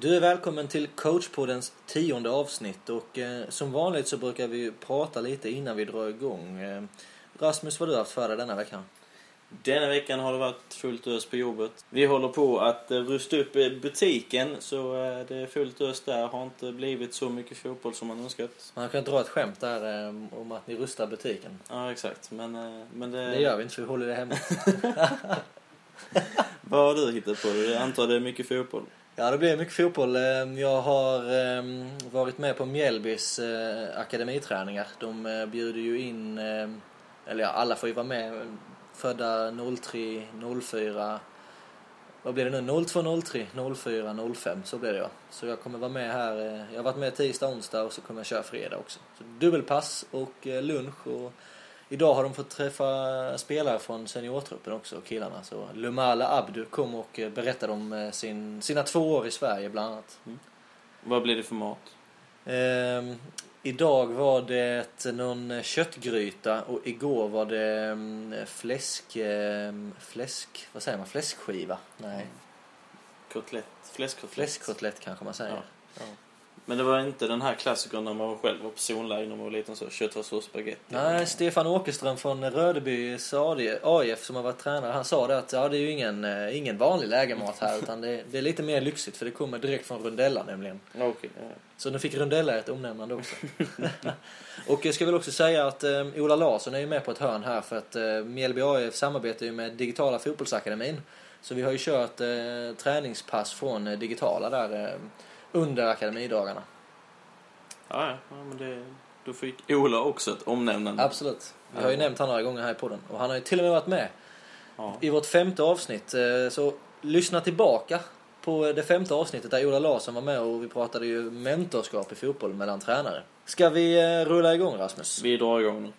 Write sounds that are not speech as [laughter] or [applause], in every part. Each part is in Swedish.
Du är välkommen till coachpoddens tionde avsnitt och eh, som vanligt så brukar vi prata lite innan vi drar igång. Eh, Rasmus, vad har du haft för dig denna veckan? Denna veckan har det varit fullt ös på jobbet. Vi håller på att eh, rusta upp eh, butiken så eh, det är fullt ös där. Har inte blivit så mycket fotboll som man önskat. Man kan dra ett skämt där om att ni rustar butiken. Ja, exakt. Men, men det... Det gör vi inte för vi håller det hemligt. [laughs] Vad har du hittat på? Jag antar det är mycket fotboll. Ja, det blir mycket fotboll. Ehm, jag har ehm, varit med på Mjällbys eh, akademiträningar. De eh, bjuder ju in, ehm, eller ja, alla får ju vara med. Födda 03, 04, vad blir det nu? 02, 03, 04, 05. Så blir det ja. Så jag kommer vara med här. Eh, jag har varit med tisdag, onsdag och så kommer jag köra fredag också. Så dubbelpass och lunch och Idag har de fått träffa spelare från seniortruppen också, killarna. Så Lumala Abdu kom och eh, berättade om eh, sin, sina två år i Sverige bland annat. Vad blir det för mat? Ehm, idag var det någon köttgryta och igår var det mm, fläsk, ehm, fläsk, vad säger man, fläskskiva? Nej, Kotlett? Fläskkotlett? fläskkotlett kanske man säger. Ja. Ja. Men det var inte den här klassikern när man själv var på zonläge när man var liten så. Köttfärssås spagetti. Nej, Stefan Åkerström från Rödebys AIF som har varit tränare, han sa det att ja, det är ju ingen, eh, ingen vanlig lägermat här utan det, det är lite mer lyxigt för det kommer direkt från Rundella nämligen. Okej. ja. Så nu fick Rundella ett omnämnande också. [laughs] och jag ska väl också säga att eh, Ola Larsson är ju med på ett hörn här för att eh, Mjällby AIF samarbetar ju med Digitala Fotbollsakademin. Så vi har ju kört eh, träningspass från eh, Digitala där eh, under akademidagarna. Ja, ja. ja men det, då fick Ola också ett omnämnande. Absolut. Vi har ju nämnt honom några gånger här i podden. Och han har ju till och med varit med Ja. i vårt femte avsnitt. eh, Så lyssna tillbaka på det femte avsnittet där Ola Larsson var med och vi pratade ju mentorskap i fotboll mellan tränare. Ska vi eh, rulla igång Rasmus? Vi drar igång nu.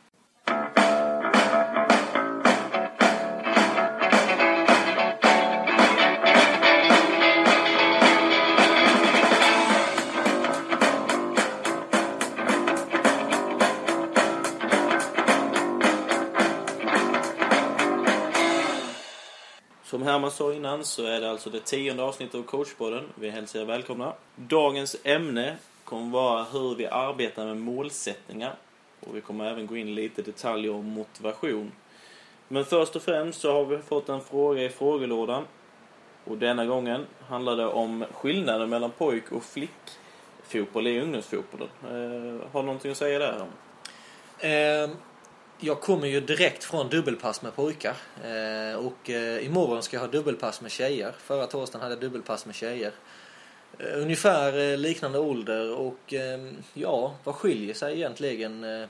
Som man sa innan så är det alltså det tionde avsnittet av coachpodden. Vi hälsar er välkomna. Dagens ämne kommer vara hur vi arbetar med målsättningar. Och vi kommer även gå in lite detaljer om motivation. Men först och främst så har vi fått en fråga i frågelådan. Och denna gången handlar det om skillnaden mellan pojk och flickfotboll i ungdomsfotbollen. Eh, har du någonting att säga där? Eh, jag kommer ju direkt från dubbelpass med pojkar. Eh, och eh, imorgon ska jag ha dubbelpass med tjejer. Förra torsdagen hade jag dubbelpass med tjejer. Eh, ungefär eh, liknande ålder och ehm, ja, vad skiljer sig egentligen? Eh,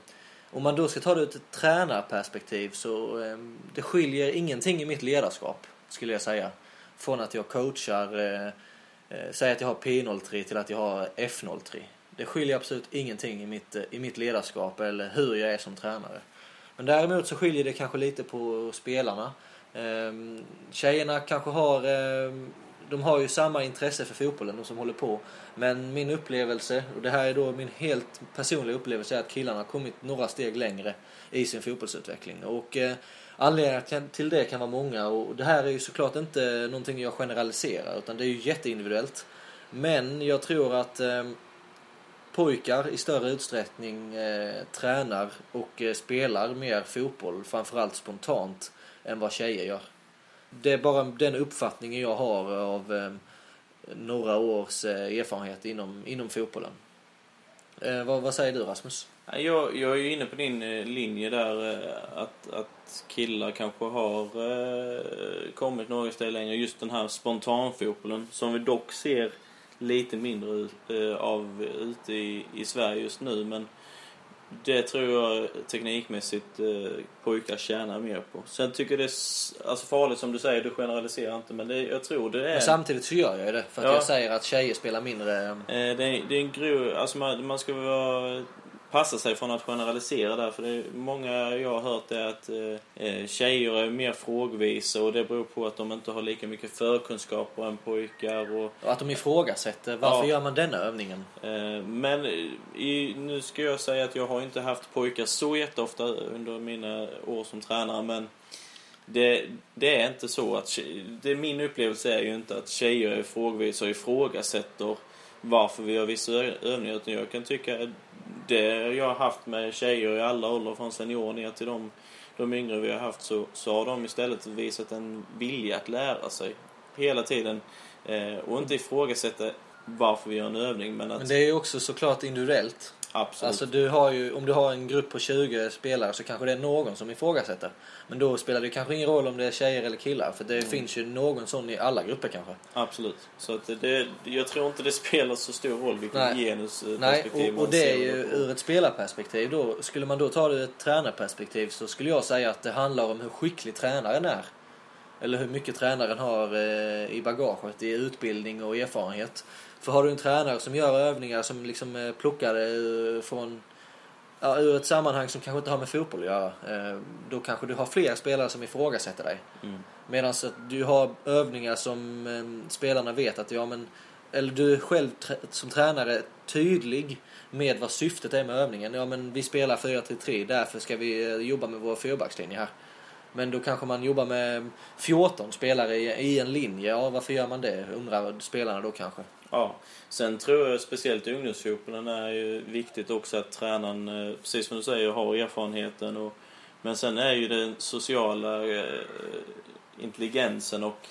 om man då ska ta det ur ett tränarperspektiv så ehm, det skiljer ingenting i mitt ledarskap skulle jag säga. Från att jag coachar, eh, säg att jag har P03 till att jag har F03. Det skiljer absolut ingenting i mitt, i mitt ledarskap eller hur jag är som tränare. Men däremot så skiljer det kanske lite på spelarna. Ehm, tjejerna kanske har, ehm, de har ju samma intresse för fotbollen, de som håller på. Men min upplevelse, och det här är då min helt personliga upplevelse, är att killarna har kommit några steg längre i sin fotbollsutveckling. Och eh, anledningarna till det kan vara många och det här är ju såklart inte någonting jag generaliserar utan det är ju jätteindividuellt. Men jag tror att eh, pojkar i större utsträckning eh, tränar och eh, spelar mer fotboll, framförallt spontant, än vad tjejer gör. Det är bara den uppfattningen jag har av eh, några års eh, erfarenhet inom, inom fotbollen. Eh, vad, vad säger du Rasmus? Jag, jag är ju inne på din eh, linje där eh, att, att killar kanske har eh, kommit några steg längre. Just den här spontanfotbollen som vi dock ser lite mindre eh, av ute i, i Sverige just nu. Men det tror jag teknikmässigt eh, pojkar tjänar mer på. Sen tycker jag det är alltså farligt som du säger, du generaliserar inte. Men det, jag tror det är... Men samtidigt så gör jag ju det för att Ja. jag säger att tjejer spelar mindre. Eh, det, är, det är en grov... Alltså man, man ska vara, passa sig från att generalisera där. För det är, många jag har hört är att eh, eh, tjejer är mer frågvisa och det beror på att de inte har lika mycket förkunskaper än pojkar. Och, Och att de ifrågasätter varför Ja. gör man denna övningen? eh, men i, nu ska jag säga att jag har inte haft pojkar så jätteofta under mina år som tränare. Men det, det är inte så att... Det, min upplevelse är ju inte att tjejer är frågvis och ifrågasätter varför vi gör vissa övningar. Utan jag kan tycka det jag har haft med tjejer i alla åldrar, från senior ner till de, de yngre vi har haft, så, så har de istället visat en vilja att lära sig hela tiden. Eh, och inte ifrågasätta varför vi gör en övning, men att Men det är ju också såklart individuellt absolut. Alltså du har ju, om du har en grupp på 20 spelare så kanske det är någon som ifrågasätter. Men då spelar det kanske ingen roll om det är tjejer eller killar. För det Mm. finns ju någon sån i alla grupper kanske. Absolut. Så att det, jag tror inte det spelar så stor roll vilket Nej. genusperspektiv Nej, och, man och det är ju på. ur ett spelarperspektiv då. Skulle man då ta det ur ett tränarperspektiv så skulle jag säga att det handlar om hur skicklig tränaren är. Eller hur mycket tränaren har eh, i bagaget i utbildning och erfarenhet. För har du en tränare som gör övningar som liksom eh, plockar eh, från ja, ur ett sammanhang som kanske inte har med fotboll att göra. Eh, då kanske du har fler spelare som ifrågasätter dig. Mm. Medan du har övningar som spelarna vet att ja men eller du är själv som tränare tydlig med vad syftet är med övningen. Ja men vi spelar 4-3-3 därför ska vi jobba med vår fyrbackslinje här. Men då kanske man jobbar med 14 spelare i, i en linje. Ja varför gör man det? Undrar spelarna då kanske. Ja. Sen tror jag speciellt i ungdomsfotbollen är ju viktigt också att tränaren, eh, precis som du säger, har erfarenheten. Och, men sen är ju den sociala eh, intelligensen och,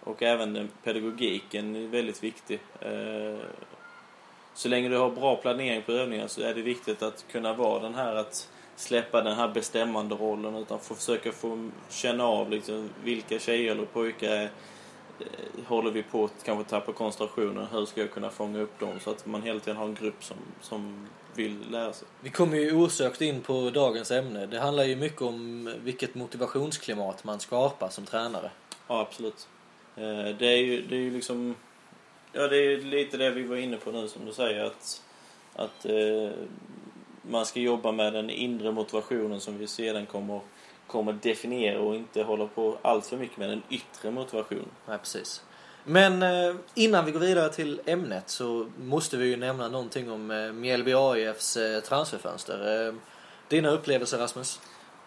och även den pedagogiken väldigt viktig. Eh, så länge du har bra planering på övningar så är det viktigt att kunna vara den här att släppa den här bestämmande rollen utan få försöka få känna av liksom vilka tjejer eller pojkar är, håller vi på att kanske tappa koncentrationen. Hur ska jag kunna fånga upp dem så att man hela tiden har en grupp som, som vill lära sig. Vi kommer ju osökt in på dagens ämne. Det handlar ju mycket om vilket motivationsklimat man skapar som tränare. Ja, absolut. Eh, Det är ju, det är ju liksom... Ja, det är lite det vi var inne på nu som du säger att, att eh, man ska jobba med den inre motivationen som vi sedan kommer, kommer definiera och inte hålla på allt för mycket med den yttre motivationen. Nej, precis. Men eh, innan vi går vidare till ämnet så måste vi ju nämna någonting om eh, Mjällby AIFs eh, transferfönster. Dina upplevelser Rasmus?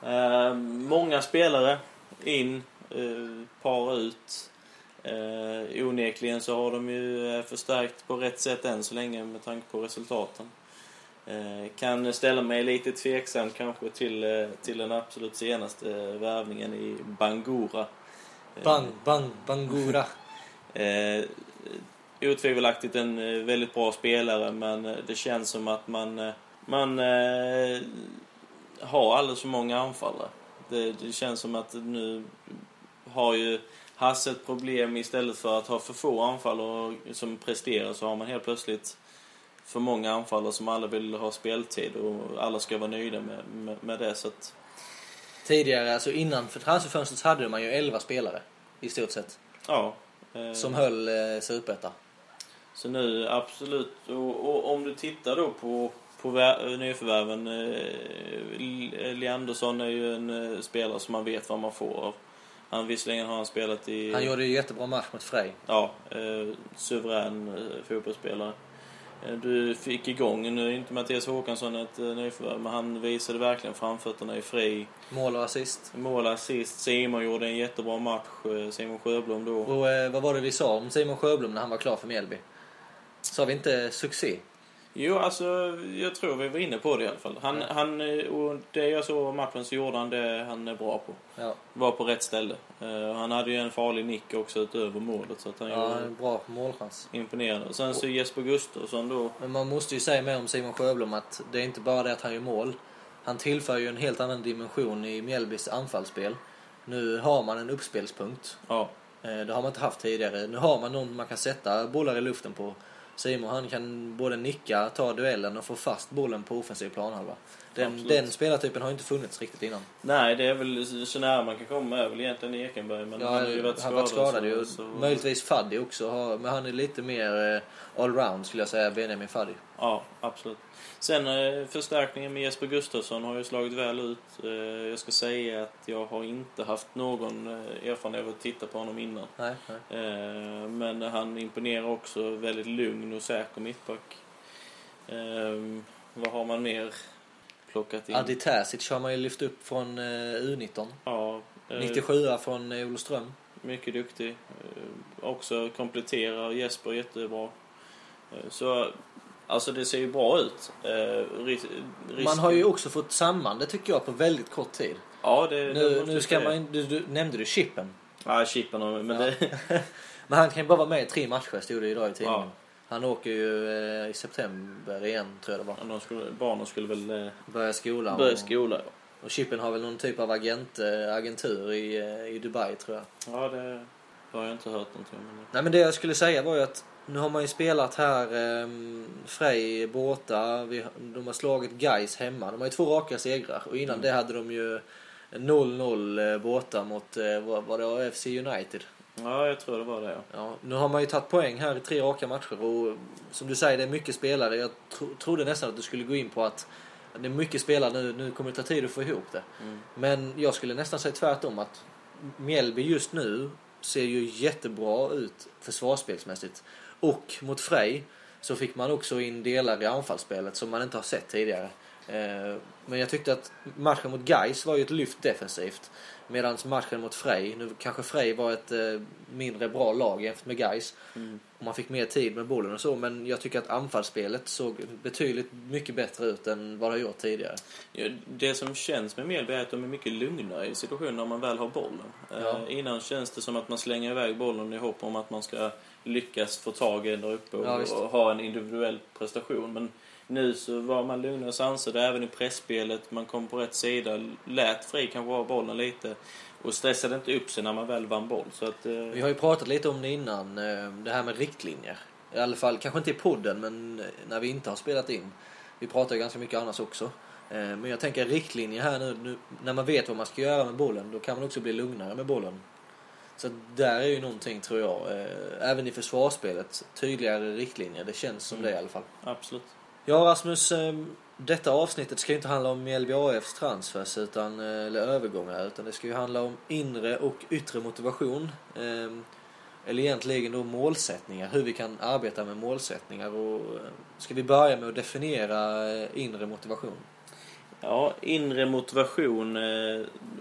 Eh, många spelare in, eh, par ut. Eh, onekligen så har de ju förstärkt på rätt sätt än så länge med tanke på resultaten. Eh, kan ställa mig lite tveksam kanske till, eh, till den absolut senaste värvningen i Bangura. Eh, Bang, bang, bangura. [laughs] Eh, otvivelaktigt en eh, väldigt bra spelare men eh, det känns som att man, eh, man eh, har alldeles för många anfallare. Det, det känns som att nu har ju Hasse ett problem istället för att ha för få anfallare som presterar så har man helt plötsligt för många anfallare som alla vill ha speltid och alla ska vara nöjda med, med, med det. Så att, Tidigare, alltså innan för transferfönstret hade man ju 11 spelare i stort sett. ja. eh, Som höll eh, Superettan. Så nu absolut, och, och om du tittar då på, på vär- nyförvärven. Eh, Leandersson är ju en eh, spelare som man vet vad man får av. Han, visserligen har han spelat i... Han gjorde ju jättebra match mot Frej. Ja, eh, suverän eh, fotbollsspelare. Eh, du fick igång, nu är inte Mattias Håkansson ett eh, nyförvärv, men han visade verkligen framfötterna i fri. Mål och assist. Mål, assist, Simon gjorde en jättebra match, eh, Simon Sjöblom då. Och eh, vad var det vi sa om Simon Sjöblom när han var klar för Mjällby? Sa vi inte succé? Jo, alltså jag tror vi var inne på det i alla fall. Han, Ja. han, eh, och det jag såg av matchen så gjorde han det han är bra på. Ja, Var på rätt ställe. Eh, han hade ju en farlig nick också utöver målet så att han ja gjorde en bra målchans. imponerande. Och sen så Jesper Gustafsson då. Men man måste ju säga mer om Simon Sjöblom att det är inte bara det att han gör mål. Han tillför ju en helt annan dimension i Mjällbys anfallsspel. Nu har man en uppspelspunkt. Ja, Eh, Det har man inte haft tidigare. Nu har man någon man kan sätta bollar i luften på. Simon han kan både nicka, ta duellen och få fast bollen på offensiv planhalva. Den, Absolut. den spelartypen har inte funnits riktigt innan. nej det är väl så nära man kan komma är väl egentligen Ekenberg. Men Ja, han har ju varit skadad. varit skadad ju. så, så, Möjligtvis Faddi också, men han är lite mer eh, allround skulle jag säga, Benjamin Faddi. Ja, absolut. Sen eh, förstärkningen med Jesper Gustafsson har ju slagit väl ut. Eh, jag ska säga att jag har inte haft någon eh, erfarenhet av att titta på honom innan. Nej, nej. Men han imponerar också väldigt lugn och säker mittback. Vad har man mer plockat in? Adi Terzic har man ju lyft upp från eh, U19. Ja, Eh, 97 från Olofström. Mycket duktig. Också kompletterar Jesper jättebra. Så, alltså det ser ju bra ut. Eh, Man har ju också fått samman det tycker jag på väldigt kort tid. Ja, det, det Nu, måste nu ska man, du, du, nämnde du Chippen. Ja, chippen och, men Ja. det... [laughs] Men han kan ju bara vara med i tre matcher, stod det idag i tidningen. Ja. Han åker ju eh, i september igen, tror jag det var. de skulle, barnen skulle väl eh, Börja skolan. börja och, skola. och Chippen har väl någon typ av agent, eh, agentur i, eh, i Dubai, tror jag. Ja, det har jag inte hört någonting om. Nej men det jag skulle säga var ju att nu har man ju spelat här eh, Frej borta, vi, de har slagit Guys hemma. De har ju två raka segrar och innan Mm. det hade de ju 0-0 eh, borta mot, eh, var det, AFC United. Ja, jag tror det var det. Ja. Ja, nu har man ju tagit poäng här i tre raka matcher och som du säger det är mycket spelare. Jag tro, trodde nästan att du skulle gå in på att det är mycket spelare nu, nu kommer det ta tid att få ihop det. Mm. Men jag skulle nästan säga tvärtom att Mjällby just nu ser ju jättebra ut försvarsspelsmässigt. Och mot Frej så fick man också in delar i anfallsspelet som man inte har sett tidigare. Eh, Men jag tyckte att matchen mot Gais var ju ett lyft defensivt. Medan matchen mot Frej, nu kanske Frej var ett eh, mindre bra lag jämfört med Gais Mm. och man fick mer tid med bollen och så. Men jag tycker att anfallsspelet såg betydligt mycket bättre ut än vad det har gjort tidigare. Ja, det som känns med Mjällby är att de är mycket lugnare i situationer när man väl har bollen. Ja. Eh, innan känns det som att man slänger iväg bollen i hopp om att man ska lyckas få tag i den där uppe och, Ja, och ha en individuell prestation. Men nu så var man lugnare och sansad även i pressspelet. Man kom på rätt sida, lät fri kanske ha bollen lite och stressade inte upp sig när man väl vann boll. Så att, eh, Vi har ju pratat lite om det innan, eh, det här med riktlinjer. I alla fall, kanske inte i podden, men eh, när vi inte har spelat in. Vi pratar ju ganska mycket annars också. Eh, Men jag tänker riktlinjer här nu, nu, när man vet vad man ska göra med bollen, då kan man också bli lugnare med bollen. Så där är ju någonting, tror jag, eh, även i försvarsspelet, tydligare riktlinjer. Det känns som Mm. det i alla fall. absolut. Ja, Rasmus, eh, detta avsnittet ska ju inte handla om Mjällby AFs transfers, utan, eh, eller övergångar, utan det ska ju handla om inre och yttre motivation. Eh, Eller egentligen då målsättningar, hur vi kan arbeta med målsättningar. Och eh, ska vi börja med att definiera inre motivation? Ja, inre motivation,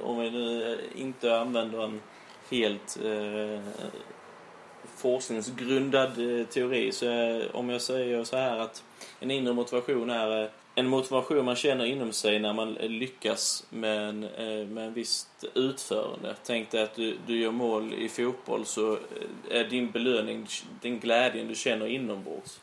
om vi nu inte använder en helt eh, forskningsgrundad eh, teori, så eh, om jag säger så här att en inre motivation är eh, en motivation man känner inom sig när man eh, lyckas med en, eh, med en visst utförande. Tänk dig att du, du gör mål i fotboll så eh, är din belöning den glädjen du känner inombords.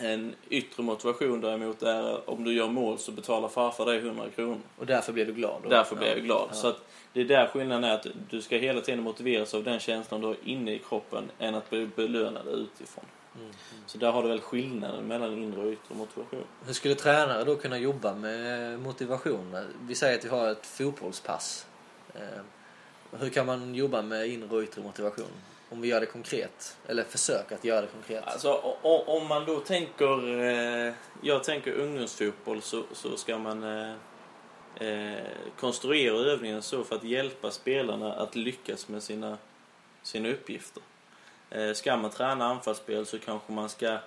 En yttre motivation däremot är om du gör mål så betalar farfar dig 100 kronor. Och därför blir du glad? då? Därför blir Ja. jag glad. Ja. Så att det är där skillnaden är att du ska hela tiden motiveras av den känslan du har inne i kroppen än att bli belönad utifrån. Mm. Så där har du väl skillnaden mellan inre och yttre motivation. Hur skulle tränare då kunna jobba med motivation? Vi säger att vi har ett fotbollspass. Eh, Hur kan man jobba med inre och yttre motivation? Om vi gör det konkret. Eller försöker att göra det konkret. Alltså om man då tänker, eh, jag tänker ungdomsfotboll så, så ska man eh, eh, konstruera övningen så för att hjälpa spelarna att lyckas med sina, sina uppgifter. Eh, ska man träna anfallsspel så kanske man ska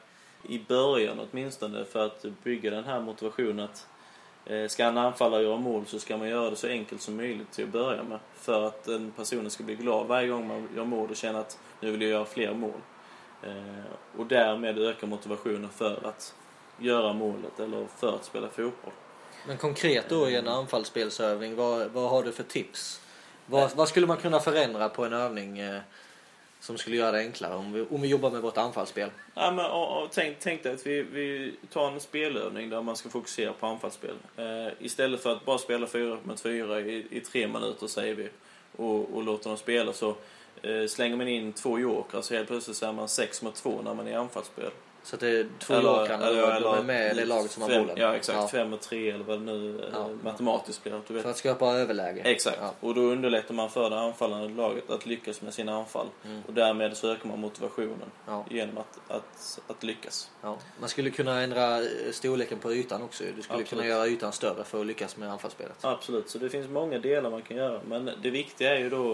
i början åtminstone för att bygga den här motivationen att eh, ska en anfallare göra mål så ska man göra det så enkelt som möjligt till att börja med. För att den personen ska bli glad varje gång man gör mål och känna att nu vill jag göra fler mål. Eh, och därmed öka motivationen för att göra målet eller för att spela fotboll. Men konkret då i en anfallsspelsövning, vad, vad har du för tips? Vad, vad skulle man kunna förändra på en övning eh, som skulle göra det enklare om vi, om vi jobbar med vårt anfallsspel? Ja, men, och, och, tänk, tänk dig att vi, vi tar en spelövning där man ska fokusera på anfallsspel. Eh, istället för att bara spela 4 mot 4 i, i tre minuter säger vi och, och låter dem spela så eh, slänger man in två jokrar så helt plötsligt så är man 6 mot 2 när man är i anfallsspel. Så att det är två jokrar och de är med i det laget som har fem, bollen? Ja, exakt. Ja. 5 mot 3 eller vad det nu eh, Ja. matematiskt blir. Du vet. För att skapa överläge? Exakt. Ja. Och då underlättar man för det anfallande laget att lyckas med sina anfall. Mm. Och därmed så ökar man motivationen Ja. genom att, att, att lyckas. Man skulle kunna ändra eh, storleken på ytan också. Du skulle Absolut. kunna göra ytan större för att lyckas med anfallsspelet. Absolut, så det finns många delar man kan göra. Men det viktiga är ju då...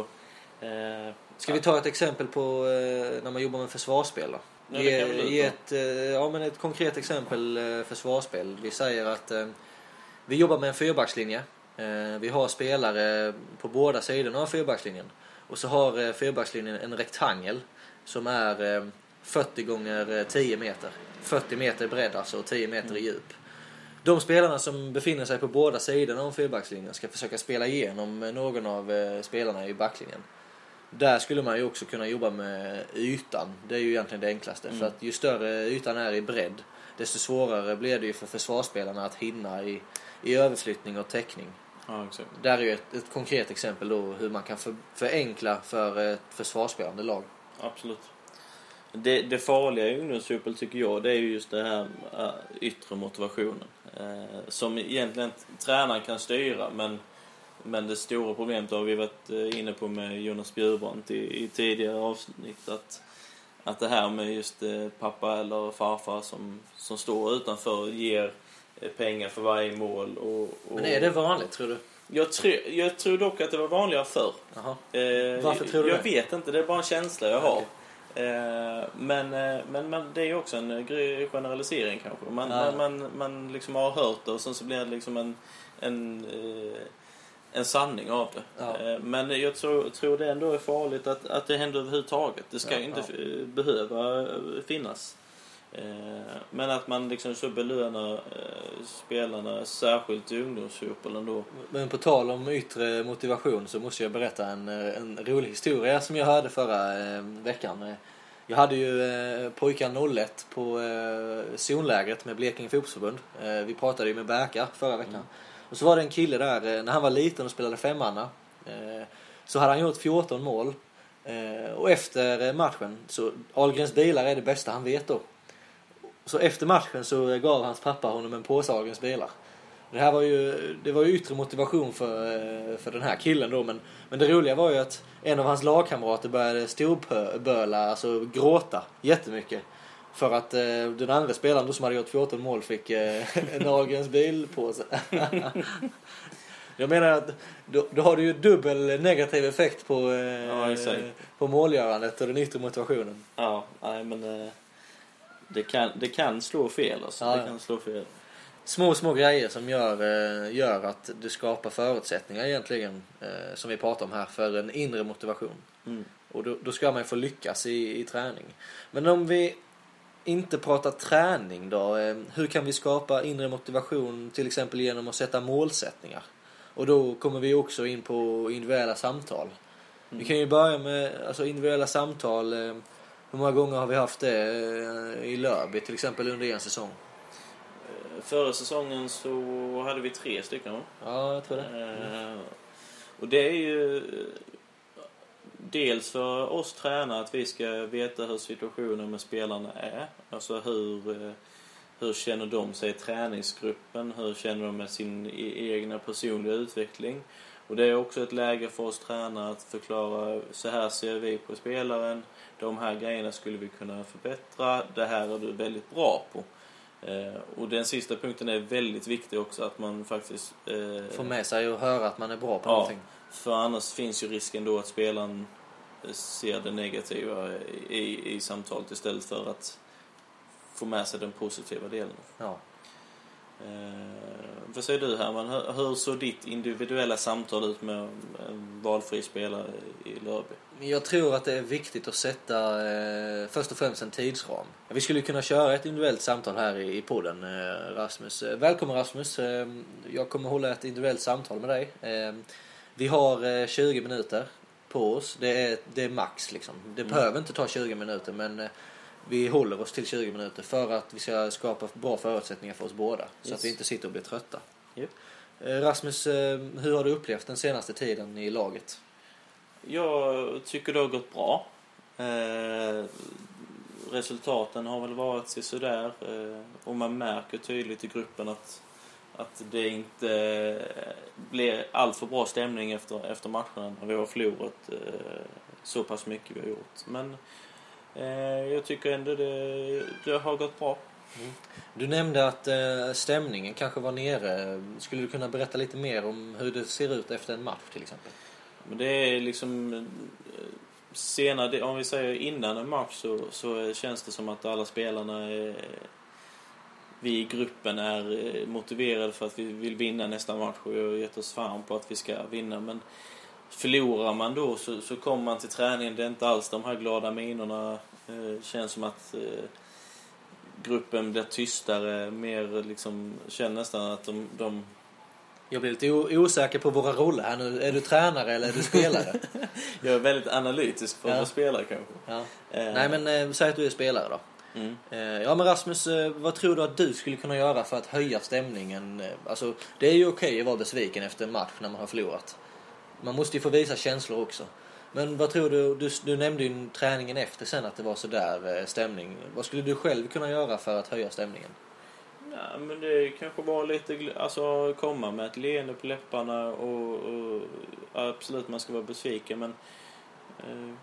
Eh, Ska vi ta ett exempel på eh, när man jobbar med försvarsspel då? Det ge, ge ett, eh, ja, men ett konkret exempel eh, försvarsspel. Vi säger att eh, vi jobbar med en fyrbackslinje. Eh, vi har spelare på båda sidorna av fyrbackslinjen. Och så har eh, fyrbackslinjen en rektangel som är eh, 40 gånger 10 meter. 40 meter bredd alltså och 10 meter i djup. De spelarna som befinner sig på båda sidorna om fyrbackslinjen ska försöka spela igenom någon av eh, spelarna i backlinjen. Där skulle man ju också kunna jobba med ytan. Det är ju egentligen det enklaste. Mm. För att ju större ytan är i bredd, desto svårare blir det ju för försvarsspelarna att hinna i, i överflyttning och täckning. Ja, exakt. Där är ju ett, ett konkret exempel då hur man kan för, förenkla för ett försvarsspelande lag. Absolut. Det, det farliga i ungdomsfotboll tycker jag, det är ju just det här äh, yttre motivationen. Eh, som egentligen tränaren kan styra, men, men det stora problemet har vi varit eh, inne på med Jonas Bjurbrandt i, i tidigare avsnitt. Att, att det här med just eh, pappa eller farfar som, som står utanför ger eh, pengar för varje mål. Och, och Men är det vanligt tror du? jag, tror, jag tror dock att det var vanligare förr. Jaha. Eh, Varför tror du jag det? vet inte, det är bara en känsla jag har. Eh, men, men, men det är ju också en generalisering kanske. Man, Ja. man, man, man liksom har hört det och sen så blir det liksom en, en, en sanning av det. Ja. Eh, men jag tror, tror det ändå är farligt att, att det händer överhuvudtaget. Det ska Ja, ju inte ja. eh, behöva eh, finnas. Eh, Men att man liksom så belönar spelarna, särskilt i ungdomsfotbollen då. Men på tal om yttre motivation så måste jag berätta en, en rolig historia som jag hörde förra veckan. Jag hade ju eh, pojkar 01 på eh, zonlägret med Blekinge fotbollsförbund. Eh, vi pratade ju med Berka förra veckan. Och så var det en kille där, eh, när han var liten och spelade femmanna. Eh, så hade han gjort 14 mål. Eh, och efter matchen, så Ahlgrens bilar är det bästa han vet då. Så efter matchen så gav hans pappa honom en påse Ahlgrens bilar. Det här var ju, det var ju yttre motivation för, för den här killen då men, men det roliga var ju att en av hans lagkamrater började storböla, alltså gråta jättemycket. För att eh, den andra spelaren då som hade gjort 14 mål fick eh, [laughs] en Ahlgrens bilpåse. [laughs] Jag menar att då, då har du ju dubbel negativ effekt på, eh, Ja, på målgörandet och den yttre motivationen. Ja, nej men eh, det kan, det kan slå fel alltså. Ja, det kan slå fel. Små, små grejer som gör, eh, gör att det skapar förutsättningar egentligen, eh, som vi pratar om här, för en inre motivation. Mm. Och då, då ska man ju få lyckas i, i träning. Men om vi inte pratar träning då, eh, hur kan vi skapa inre motivation till exempel genom att sätta målsättningar? Och då kommer vi också in på individuella samtal. Vi kan ju börja med alltså, individuella samtal. eh, Hur många gånger har vi haft det eh, i Lörby till exempel under en säsong? Förra säsongen så hade vi tre stycken va? Ja, jag tror det. Eh, och det är ju dels för oss tränare att vi ska veta hur situationen med spelarna är. Alltså hur, eh, hur känner de sig i träningsgruppen? Hur känner de med sin e- egna personliga utveckling? Och det är också ett läge för oss tränare att förklara så här ser vi på spelaren. De här grejerna skulle vi kunna förbättra. Det här är du väldigt bra på. Eh, och den sista punkten är väldigt viktig också att man faktiskt eh, Få med sig och höra att man är bra på Ja. någonting. för annars finns ju risken då att spelaren ser det negativa i, i samtalet istället för att få med sig den positiva delen. Ja. Eh, vad säger du Herman? Hur, hur såg ditt individuella samtal ut med en valfri spelare i Lörby? Jag tror att det är viktigt att sätta eh, först och främst en tidsram. Vi skulle kunna köra ett individuellt samtal här i, i podden, eh, Rasmus. Eh, välkommen Rasmus. Eh, jag kommer hålla ett individuellt samtal med dig. Eh, vi har eh, 20 minuter på oss. Det är, det är max liksom. Det Mm. behöver inte ta 20 minuter men eh, vi håller oss till 20 minuter för att vi ska skapa bra förutsättningar för oss båda. Så Yes. att vi inte sitter och blir trötta. Japp. Eh, Rasmus, eh, hur har du upplevt den senaste tiden i laget? Jag tycker det har gått bra. Eh, resultaten har väl varit sådär. Eh, och man märker tydligt i gruppen att, att det inte eh, blir allt för bra stämning efter, efter matcherna när vi har förlorat eh, så pass mycket vi har gjort. Men eh, jag tycker ändå det, det har gått bra. Du nämnde att eh, stämningen kanske var nere. Skulle du kunna berätta lite mer om hur det ser ut efter en match till exempel? Men det är liksom senare, om vi säger innan en match så, så känns det som att alla spelarna är, vi i gruppen är eh, motiverade för att vi vill vinna nästa match och vi har gett oss fan på att vi ska vinna. Men förlorar man då så, så kommer man till träningen, det är inte alls de här glada minerna. Eh, känns som att eh, gruppen blir tystare, mer liksom, känner nästan att de, de Jag blir lite osäker på våra roller här nu. Är du tränare eller är du spelare? [laughs] jag är väldigt analytisk för att Ja. vara spelare kanske. ja. Eh, Nej men eh, säg att du är spelare då. Mm. Eh, ja men Rasmus, eh, vad tror du att du skulle kunna göra för att höja stämningen? Eh, alltså, det är ju okej att vara besviken efter en match när man har förlorat. Man måste ju få visa känslor också. Men vad tror du, du, du nämnde ju träningen efter sen att det var sådär stämning. Vad skulle du själv kunna göra för att höja stämningen? Ja, men det kanske var lite, alltså komma med ett leende på läpparna och, och absolut man ska vara besviken men eh,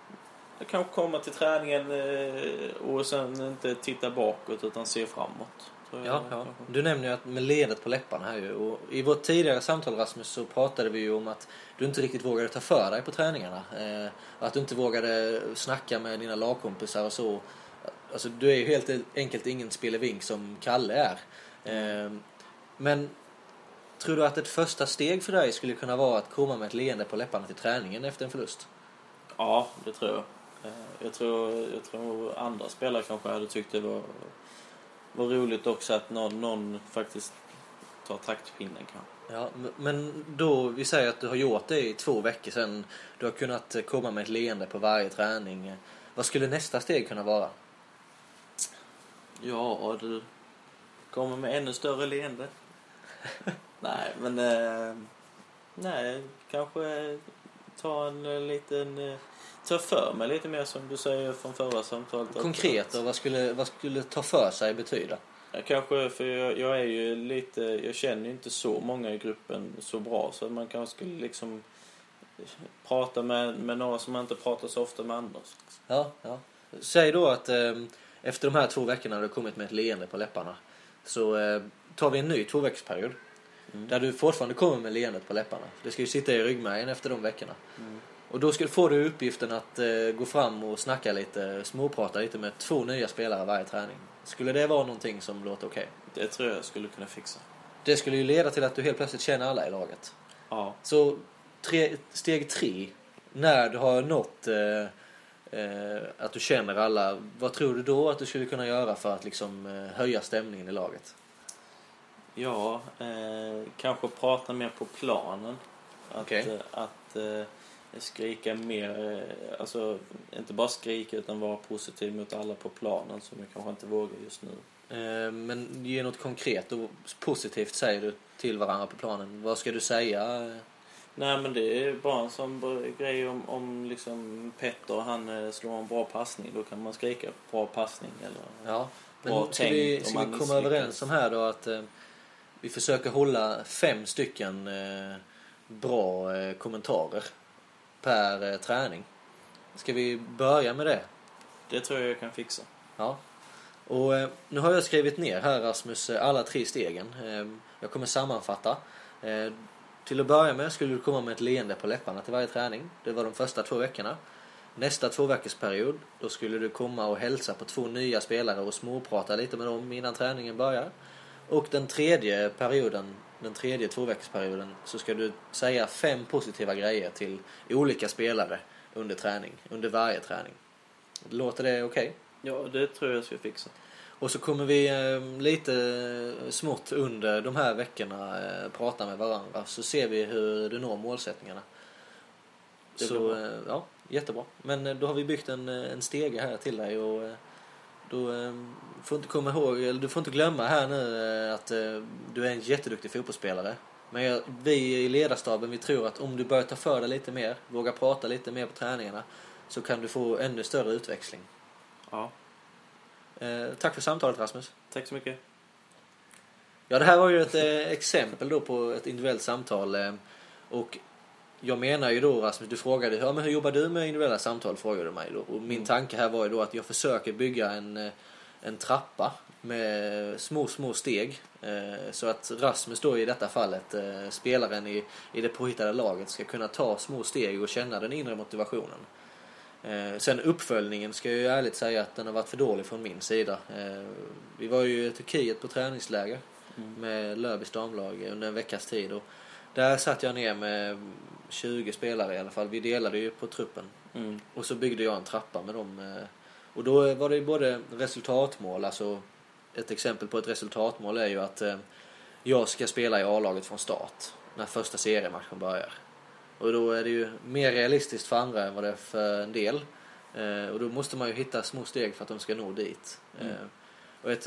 kanske komma till träningen eh, och sen inte titta bakåt utan se framåt. jag Ja, ja. Du nämner ju att med ledet på läpparna här ju. Och I vårt tidigare samtal Rasmus så pratade vi ju om att du inte riktigt vågade ta för dig på träningarna. Eh, att du inte vågade snacka med dina lagkompisar och så. Alltså du är ju helt enkelt ingen spelevink som Kalle är. Eh, men tror du att ett första steg för dig skulle kunna vara att komma med ett leende på läpparna till träningen efter en förlust? Ja, det tror jag. Eh, Jag tror, jag tror andra spelare kanske hade tyckt det var, var roligt också att någon, någon faktiskt tar taktpinnen kanske. Ja, men då, vi säger att du har gjort det i två veckor sedan. Du har kunnat eh, komma med ett leende på varje träning. Vad skulle nästa steg kunna vara? Ja, du kommer med ännu större leende. [laughs] nej, men... Eh, nej, kanske ta en liten... Ta för mig lite mer som du säger från förra samtalet. Konkret då, vad skulle, vad skulle ta för sig betyda? Ja, kanske, för jag, jag är ju lite... Jag känner ju inte så många i gruppen så bra så man kanske skulle liksom prata med, med några som man inte pratar så ofta med annars. Ja, ja. Säg då att eh, efter de här två veckorna har du kommit med ett leende på läpparna. Så eh, tar vi en ny tvåveckorsperiod. Mm. Där du fortfarande kommer med leendet på läpparna. Det ska ju sitta i ryggmärgen efter de veckorna. Mm. Och då får du uppgiften att eh, gå fram och snacka lite, småprata lite med två nya spelare varje träning. Skulle det vara någonting som låter okej? Det tror jag skulle kunna fixa. Det skulle ju leda till att du helt plötsligt känner alla i laget. Ja. Så tre, steg tre, när du har nått eh, eh, att du känner alla, vad tror du då att du skulle kunna göra för att liksom eh, höja stämningen i laget? Ja, eh, kanske prata mer på planen. Att, Okej. eh, att skrika mer, eh, alltså inte bara skrika utan vara positiv mot alla på planen som jag kanske inte vågar just nu. Eh, men ge något konkret och positivt säger du till varandra på planen. Vad ska du säga? Nej men det är bara en sån bra grej om, om liksom Petter han eh, slår en bra passning. Då kan man skrika bra passning eller... Ja, Bra men ska vi, tänkt om ska vi komma misslyckas. överens om här då att eh, vi försöker hålla fem stycken eh, bra eh, kommentarer per eh, träning. Ska vi börja med det? Det tror jag jag kan fixa. Ja. Och eh, nu har jag skrivit ner här Rasmus eh, alla tre stegen. Eh, jag kommer sammanfatta. Eh, till att börja med skulle du komma med ett leende på läpparna till varje träning. Det var de första två veckorna. Nästa två veckors period, då skulle du komma och hälsa på två nya spelare och småprata lite med dem innan träningen börjar. Och den tredje perioden, den tredje tvåveckorsperioden, så ska du säga fem positiva grejer till olika spelare under träning, under varje träning. Låter det okej? Ja, det tror jag ska fixa. Och så kommer vi eh, lite smått under de här veckorna eh, prata med varandra så ser vi hur du når målsättningarna. Det så eh, ja, jättebra. Men eh, då har vi byggt en, eh, en stege här till dig och eh, då eh, får inte komma ihåg, eller du får inte glömma här nu eh, att eh, du är en jätteduktig fotbollsspelare. Men vi i ledarstaben vi tror att om du börjar ta för dig lite mer, våga prata lite mer på träningarna så kan du få ännu större utväxling. Ja, Eh, tack för samtalet Rasmus. tack så mycket. Ja, det här var ju ett exempel då på ett individuellt samtal. Och jag menar ju då Rasmus, du frågade ja, men hur jobbar du med individuella samtal? Frågade du mig då. Och min tanke här var ju då att jag försöker bygga en, eh, en trappa med små, små steg. Eh, så att Rasmus då i detta fallet, eh, spelaren i, i det påhittade laget, ska kunna ta små steg och känna den inre motivationen. Sen uppföljningen ska jag ju ärligt säga att den har varit för dålig från min sida. Vi var ju i Turkiet på träningsläger Mm. med Löbys damlag under en veckas tid. Och där satt jag ner med 20 spelare i alla fall. Vi delade ju på truppen. Mm. Och så byggde jag en trappa med dem. eh, Och då var det ju både resultatmål, alltså ett exempel på ett resultatmål är ju att eh, jag ska spela i A-laget från start när första seriematchen börjar. Och då är det ju mer realistiskt för andra än vad det är för en del. Eh, Och då måste man ju hitta små steg för att de ska nå dit. Mm. Och ett,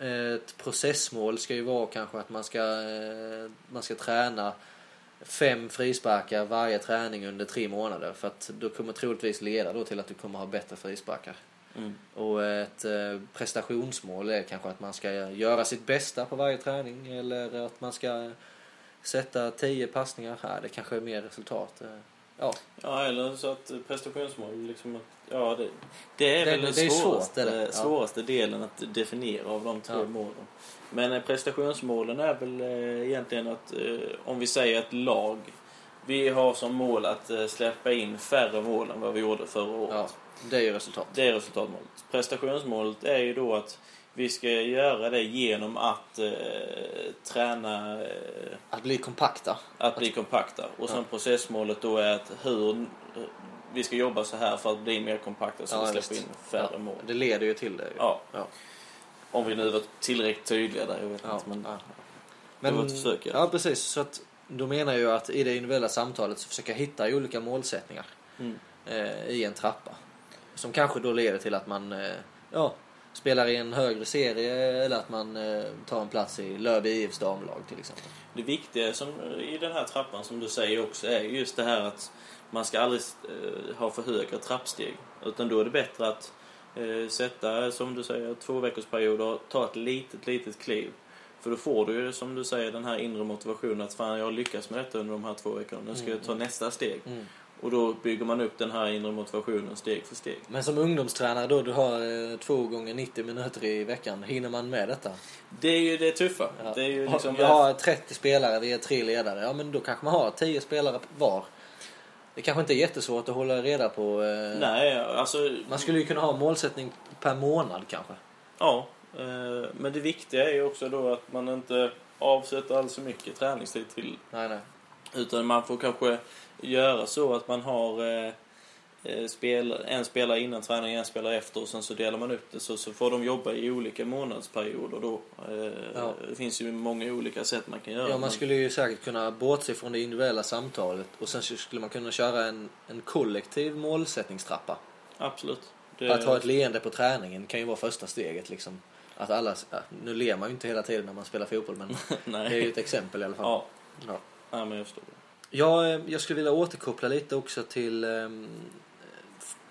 ett processmål ska ju vara kanske att man ska, man ska träna fem frisparkar varje träning under tre månader. För att då kommer troligtvis leda då till att du kommer ha bättre frisparkar. Mm. Och ett eh, prestationsmål är kanske att man ska göra sitt bästa på varje träning eller att man ska sätta tio passningar här. Det kanske är mer resultat. Eh, Ja, Ja, eller så att prestationsmål liksom... att- Ja, det, det är Det- väl det den svåraste, det det. Ja. svåraste delen att definiera av de två Ja. målen. Men eh, prestationsmålen är väl eh, egentligen att, eh, om vi säger ett lag, vi har som mål att släppa in färre mål än vad vi gjorde förra året. ja, det är ju resultat. Det är resultatmålet. Prestationsmålet är ju då att vi ska göra det genom att eh, träna eh, Att bli kompakta. att bli kompakta. Och sen Ja. processmålet då är att hur vi ska jobba så här för att bli mer kompakta så Ja, vi släpper in färre ja, mål. Det leder ju till det. ju. Ja. Ja. Om vi nu var tillräckligt tydliga där, jag vet Ja, inte. Men, ja. Det var ett försök, ja. ja, precis. Så att, då menar jag att i det individuella samtalet så försöka hitta olika målsättningar Mm. eh, i en trappa. Som kanske då leder till att man eh, ja, spelar i en högre serie eller att man eh, tar en plats i Löby IFs damlag till exempel. Det viktiga som, i den här trappan som du säger också är just det här att man ska aldrig eh, ha för höga trappsteg. Utan då är det bättre att sätta, som du säger, två veckors period och ta ett litet, litet kliv. För då får du ju, som du säger, den här inre motivationen att fan, jag har lyckats med detta under de här två veckorna. Nu ska jag ta nästa steg. Mm. Och då bygger man upp den här inre motivationen steg för steg. Men som ungdomstränare då, du har eh, två gånger 90 minuter i veckan. Hinner man med detta? Det är ju det tuffa. Ja. Det är ju liksom... Jag har 30 spelare, vi är tre ledare. Ja men då kanske man har 10 spelare var. Det kanske inte är jättesvårt att hålla reda på. Eh, Nej, alltså... Man skulle ju kunna ha målsättning per månad kanske. Ja, eh, men det viktiga är ju också då att man inte avsätter alldeles för mycket träningstid till. Nej, nej. Utan man får kanske göra så att man har eh, spel, en spelare innan träning, en spelare efter och sen så delar man upp det så, så får de jobba i olika månadsperioder då. Eh, Ja. Det finns ju många olika sätt man kan göra. Ja, man skulle ju säkert kunna bortse från det individuella samtalet och sen skulle man kunna köra en, en kollektiv målsättningstrappa. Absolut. Det, Att ha ett leende på träningen kan ju vara första steget liksom. Att alla, ja, nu ler man ju inte hela tiden när man spelar fotboll men [laughs] det är ju ett exempel i alla fall. Ja, Ja. ja, men jag förstår. Jag, eh, jag skulle vilja återkoppla lite också till ehm,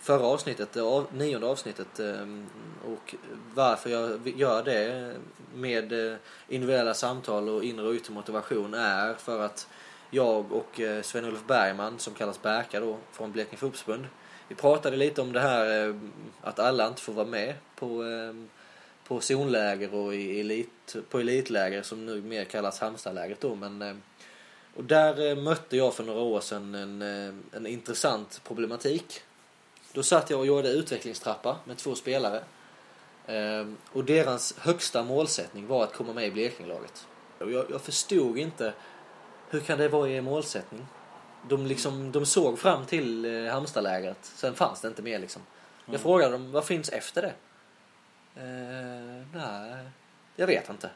förra avsnittet, av, nionde avsnittet ehm, och varför jag gör det med eh, individuella samtal och inre och yttre motivation är för att jag och eh, Sven-Ulf Bergman som kallas Berka då från Blekinge Fotbollsförbund vi pratade lite om det här ehm, att alla inte får vara med på, ehm, på zonläger och i elit, på elitläger som nu mer kallas Halmstadlägret då men och där eh, mötte jag för några år sedan en, en intressant problematik. Då satt jag och gjorde utvecklingstrappa med två spelare. Ehm, Och deras högsta målsättning var att komma med i Blekingelaget. Och jag, jag förstod inte hur kan det vara er målsättning? De, liksom, de såg fram till eh, Halmstadlägret, sen fanns det inte mer liksom. Jag Mm. frågade dem, vad finns efter det? Eh, nej, jag vet inte.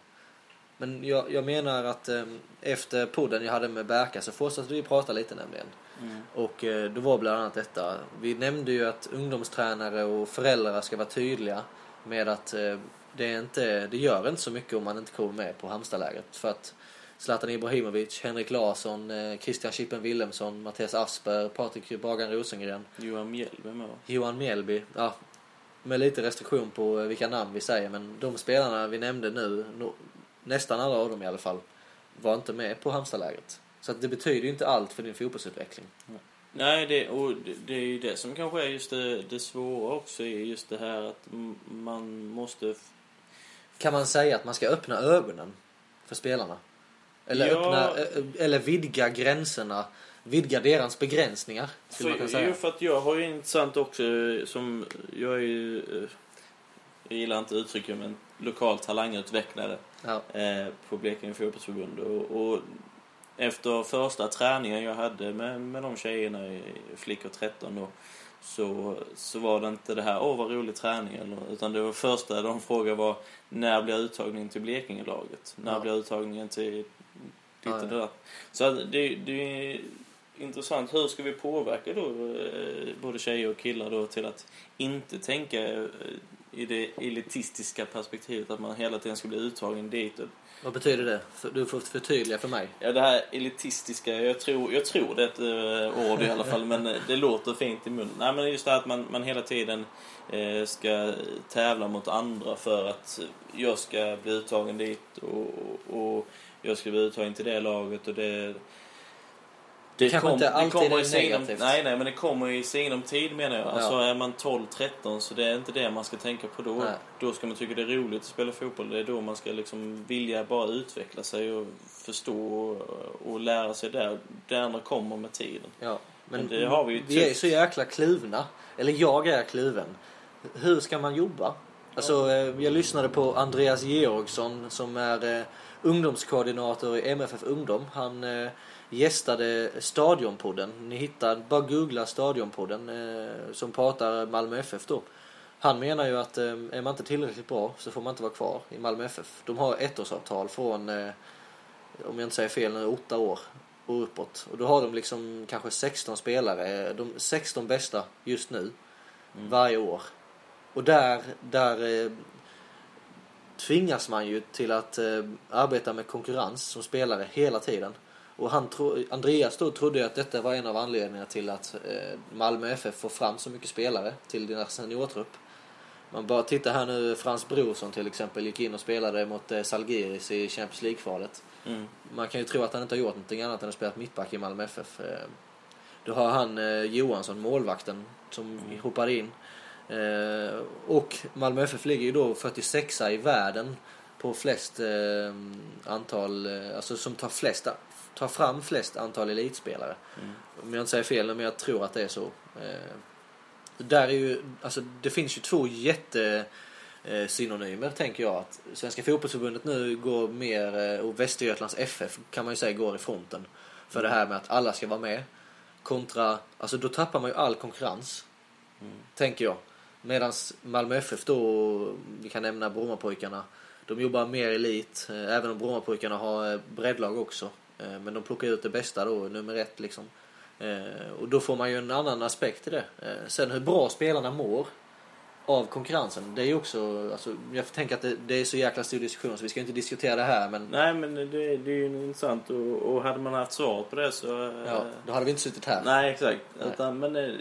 Men jag, jag menar att eh, efter podden jag hade med Berka så fortsatte vi prata lite nämligen. Mm. Och eh, då var bland annat detta. Vi nämnde ju att ungdomstränare och föräldrar ska vara tydliga med att eh, det, är inte, det gör inte så mycket om man inte kommer med på Halmstadlägret. För att Zlatan Ibrahimovic, Henrik Larsson, eh, Christian Chippen Wilhelmsson, Mattias Asper, Patrik Bagan Rosengren, Johan Mjällby med? Johan Mjällby. Ja, med lite restriktion på vilka namn vi säger men de spelarna vi nämnde nu, nästan alla av dem i alla fall, var inte med på Halmstadlägret. Så att det betyder ju inte allt för din fotbollsutveckling. Nej, det, och det, det är ju det som kanske är just det, det svåra också, är just det här att man måste... Kan man säga att man ska öppna ögonen för spelarna? Eller, Ja. öppna, eh, eller vidga gränserna vidga deras begränsningar. Skulle man För, säga. jo, för att jag har ju intressant också som, jag är ju, eh, jag gillar inte uttrycket men lokal talangutvecklare Ja. eh, på Blekinge fotbollsförbund och, och efter första träningen jag hade med, med de tjejerna, i- flickor 13 då, så, så var det inte det här, åh vad rolig träning, eller, utan det var första de frågade var, när blir uttagningen till Blekingelaget? När Ja. blir uttagningen till ditt och det? Så det, det är intressant, hur ska vi påverka då eh, både tjejer och killar då till att inte tänka eh, i det elitistiska perspektivet att man hela tiden ska bli uttagen dit. Vad betyder det? Du får förtydliga för mig. ja, det här elitistiska, jag tror, jag tror det är ett eh, ord i alla fall, men eh, det låter fint i munnen. Nej, men just det här att man, man hela tiden eh, ska tävla mot andra för att jag ska bli uttagen dit och, och jag ska bli uttagen till det laget och det... Det, Kanske inte alltid kommer är i sinom, negativt. Nej, nej, men det kommer i sinom tid menar jag. Alltså Ja. är man 12-13 så det är inte det man ska tänka på då. Nej. Då ska man tycka det är roligt att spela fotboll. Det är då man ska liksom vilja bara utveckla sig och förstå och, och lära sig där. Det andra kommer med tiden. Ja. Men, Men det har vi ju vi är tufft. så jäkla kluvna. Eller jag är kluven. Hur ska man jobba? Alltså, eh, jag lyssnade på Andreas Georgsson som är eh, ungdomskoordinator i MFF Ungdom. Han eh, gästade Stadionpodden. Ni hittar, bara googla Stadionpodden eh, som pratar Malmö FF då. Han menar ju att eh, är man inte tillräckligt bra så får man inte vara kvar i Malmö FF. De har ettårsavtal från, eh, om jag inte säger fel nu, åtta år och uppåt. Och då har de liksom kanske 16 spelare, de 16 bästa just nu, varje år. Och där, där eh, tvingas man ju till att eh, arbeta med konkurrens som spelare hela tiden. Och han tro, Andreas då trodde ju att detta var en av anledningarna till att eh, Malmö FF får fram så mycket spelare till deras seniortrupp. Man bara tittar här nu, Frans Brorsson till exempel gick in och spelade mot eh, Salgiris i Champions League-kvalet. Mm. Man kan ju tro att han inte har gjort någonting annat än att spela mittback i Malmö FF. Eh, Då har han Johansson, målvakten, som hoppade in. Och Malmö FF ligger ju då 46 i världen på flest antal, alltså som tar flest, tar fram flest antal elitspelare. Mm. Om jag inte säger fel, men jag tror att det är så. Eh, där är ju, alltså det finns ju två jätte eh, synonymer tänker jag. Att Svenska fotbollsförbundet nu går mer, eh, och Västergötlands FF kan man ju säga går i fronten. För det här med att alla ska vara med. Kontra, alltså då tappar man ju all konkurrens. Tänker jag. Medan Malmö FF då, vi kan nämna Brommapojkarna. De jobbar mer elit, eh, även om Brommapojkarna har breddlag också. Eh, Men de plockar ut det bästa då, nummer ett liksom. Eh, Och då får man ju en annan aspekt i det. Eh, Sen hur bra spelarna mår av konkurrensen. Det är ju också, alltså, jag tänker att det, det är så jäkla stor diskussion så vi ska inte diskutera det här men Nej, men det, det är ju intressant och, och hade man haft svar på det så... ja, då hade vi inte suttit här. Nej, exakt. Nej. Utan, men det,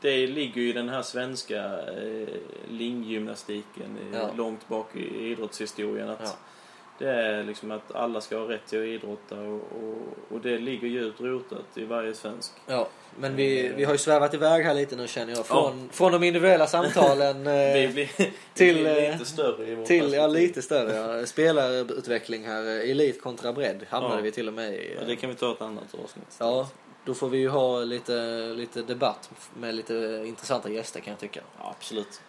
det ligger ju i den här svenska eh, linggymnastiken Ja. långt bak i idrottshistorien. Att Ja. Det är liksom att alla ska ha rätt till att idrotta och, och, och det ligger djupt rotat i varje svensk. Ja, men vi, vi har ju svävat iväg här lite nu känner jag. Från, från de individuella samtalen [laughs] Vi eh, blir, till, vi blir eh, lite större i vårt till, ja lite större. Ja. Spelarutveckling här, eh, elit kontra bredd hamnade Ja. vi till och med i. Ja, det kan vi ta ett annat avsnitt. Ja, då får vi ju ha lite, lite debatt med lite intressanta gäster kan jag tycka. Ja, absolut.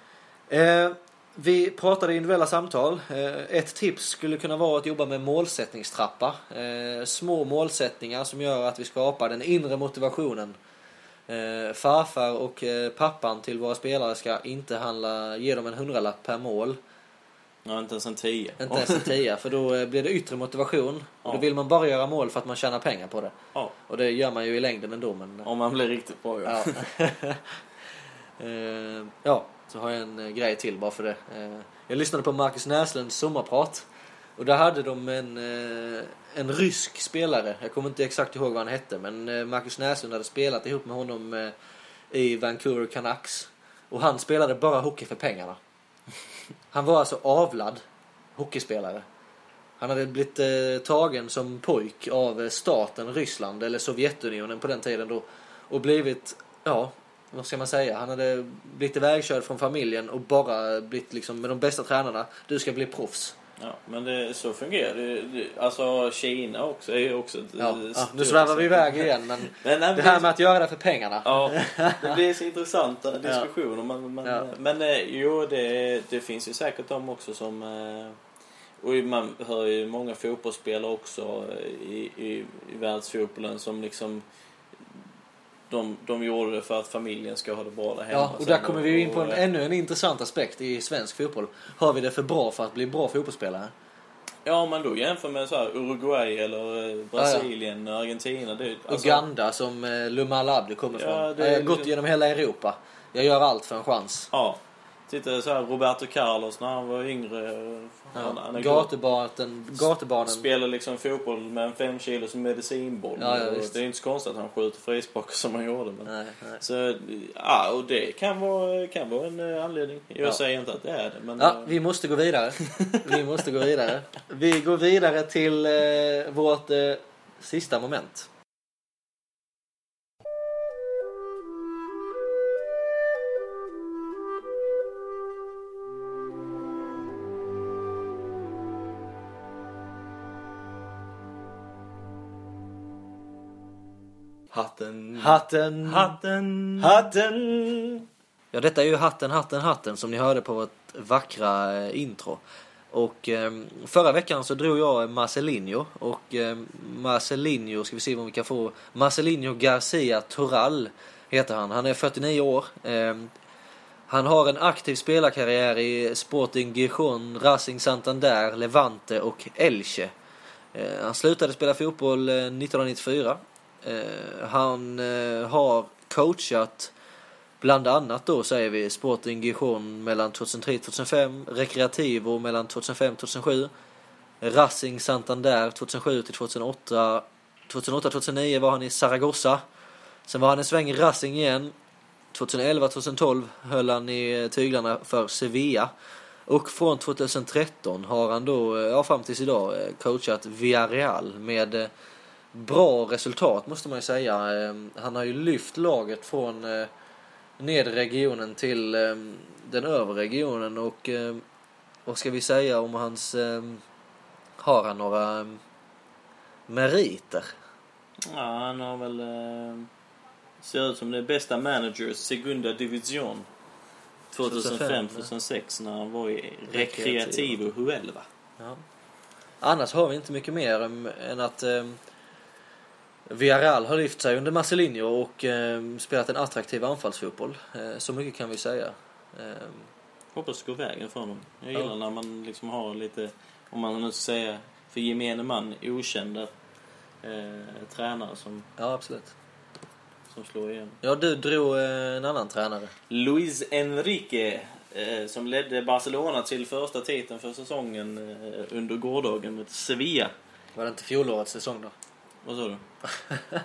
Eh, vi pratade individuella samtal. Eh, ett tips skulle kunna vara att jobba med målsättningstrappa. Eh, små målsättningar som gör att vi skapar den inre motivationen. Eh, farfar och pappan till våra spelare ska inte handla, ge dem en hundralapp per mål. Ja, inte ens en tio. Inte ens en tia, för då blir det yttre motivation. Och då Ja. vill man bara göra mål för att man tjänar pengar på det. Ja, Och det gör man ju i längden ändå. Men, om man blir riktigt bra. Ja. Ja. [laughs] Så har jag en eh, grej till bara för det. Eh, jag lyssnade på Marcus Näslunds sommarprat. Och där hade de en, eh, en rysk spelare. Jag kommer inte exakt ihåg vad han hette. Men Marcus Näslund hade spelat ihop med honom i Vancouver Canucks. Och han spelade bara hockey för pengarna. Han var alltså avlad hockeyspelare. Han hade blivit eh, tagen som pojk av staten Ryssland eller Sovjetunionen på den tiden då. Och blivit, ja, vad ska man säga? Han hade blivit ivägkörd från familjen och bara blivit liksom med de bästa tränarna. Du ska bli proffs. Ja, men det, så fungerar det. Alltså Kina också är ju också ett Ja, eh, ja, nu svävar vi iväg igen men [laughs] Men, nej, det här med att göra det för pengarna. Ja, [laughs] det blir så intressanta diskussioner. Men, men, Ja. men eh, jo, det, det finns ju säkert de också som... eh, Och man hör ju många fotbollsspelare också eh, i, i, i världsfotbollen som liksom... De, de gjorde det för att familjen ska ha det bra där hemma. Ja, och där kommer vi in på en, eh, ännu en intressant aspekt i svensk fotboll. Har vi det för bra för att bli bra fotbollsspelare? Ja, man då jämför med så här Uruguay eller eh, Brasilien, Argentina. Det, alltså, Uganda som eh, Lumal Abdi kommer Ja, från. Jag har gått liksom- genom hela Europa. Jag gör allt för en chans. Ja. Titta så här Roberto Carlos när han var yngre. Han är Gatubarnen, spelar liksom fotboll med en 5 kilos medicinboll. Ja, ja, det är inte så konstigt att han skjuter frisparkar som han gjorde. Men... Nej, nej. Så, ja, och det kan vara, kan vara en eh, anledning. Jag Ja. säger inte att det är det. Men, Ja, eh, vi måste gå vidare. [laughs] Vi måste gå vidare. Vi går vidare till eh, vårt eh, sista moment. Hatten. Hatten. Hatten. Ja, detta är ju Hatten, hatten, hatten som ni hörde på vårt vackra eh, intro. Och eh, förra veckan så drog jag Marcelinho och eh, Marcelinho, ska vi se om vi kan få Marcelinho Garcia Toral heter han. Han är 49 år. Eh, han har en aktiv spelarkarriär i Sporting Gijon, Racing Santander, Levante och Elche. Eh, han slutade spela fotboll eh, 1994. Eh, han eh, har coachat bland annat då säger vi Sporting Gijon mellan 2003-2005, Recreativo mellan 2005-2007, Racing Santander 2007-2008. 2008-2009 var han i Zaragoza. Sen var han en sväng i Racing igen. 2011-2012 höll han i tyglarna för Sevilla. Och från 2013 har han då, ja fram tills idag, coachat Villarreal med eh, bra resultat måste man ju säga. Eh, Han har ju lyft laget från eh, nedre regionen till eh, den övre regionen och eh, vad ska vi säga om hans, har han några meriter? Ja, han har väl... Ser ut som det bästa manager, Segunda Division. 2005-2006 när han var i Recreativo Huelva. Ja. Annars har vi inte mycket mer än att Villarreal har lyft sig under Marcelinho och eh, spelat en attraktiv anfallsfotboll. Eh, så mycket kan vi säga. Eh, Hoppas det går vägen för honom. Jag Ja. gillar när man liksom har lite, om man nu ska säga för gemene man, okända eh, tränare som, ja, absolut. som slår igenom. Ja, du drog eh, en annan tränare. Luis Enrique eh, som ledde Barcelona till första titeln för säsongen under gårdagen mot Sevilla. Var det inte fjolårets säsong då? Vad sa du? [laughs]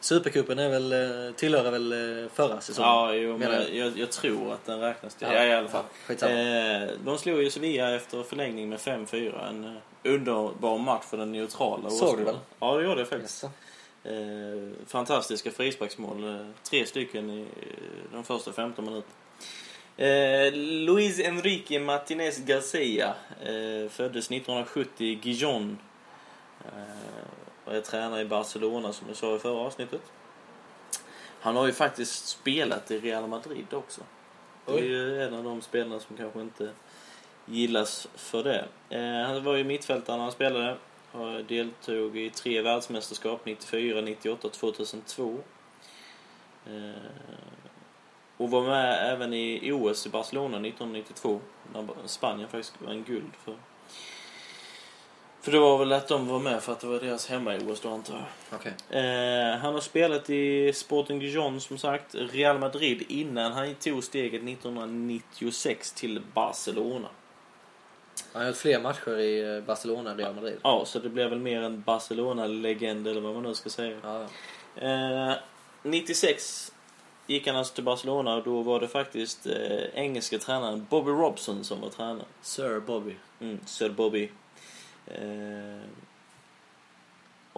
Supercupen är väl, eh, tillhör väl eh, förra säsongen? Ja, jo, men jag, jag, jag tror att den räknas till. Ja, Ja, i alla fall. ja. Eh, de slog ju Sevilla efter förlängning med 5-4. En eh, underbar match för den neutrala. Såg du den? Ja, det gjorde jag faktiskt. Eh, fantastiska frisparksmål. Tre stycken i de första 15 minuterna. Eh, Luis Enrique Martinez Garcia eh, föddes 1970 i Gijon. Eh, och är tränare i Barcelona som jag sa i förra avsnittet. Han har ju faktiskt spelat i Real Madrid också. Det är ju en av de spelarna som kanske inte gillas för det. Eh, han var ju mittfältare när han spelade. Och deltog i tre världsmästerskap, 94, 98 och 2002. Eh, och var med även i OS i Barcelona 1992. När Spanien faktiskt vann guld för. För det var väl att de var med för att det var deras hemma-OS då antar jag. Okej. Eh, han har spelat i Sporting Dijon som sagt, Real Madrid innan han tog steget 1996 till Barcelona. Han har gjort fler matcher i eh, Barcelona än Real Madrid. Ja, så det blev väl mer en Barcelona-legend eller vad man nu ska säga. Ja. Eh, 96 gick han alltså till Barcelona och då var det faktiskt eh, engelska tränaren Bobby Robson som var tränare. Sir Bobby. Mm, Sir Bobby. Eh,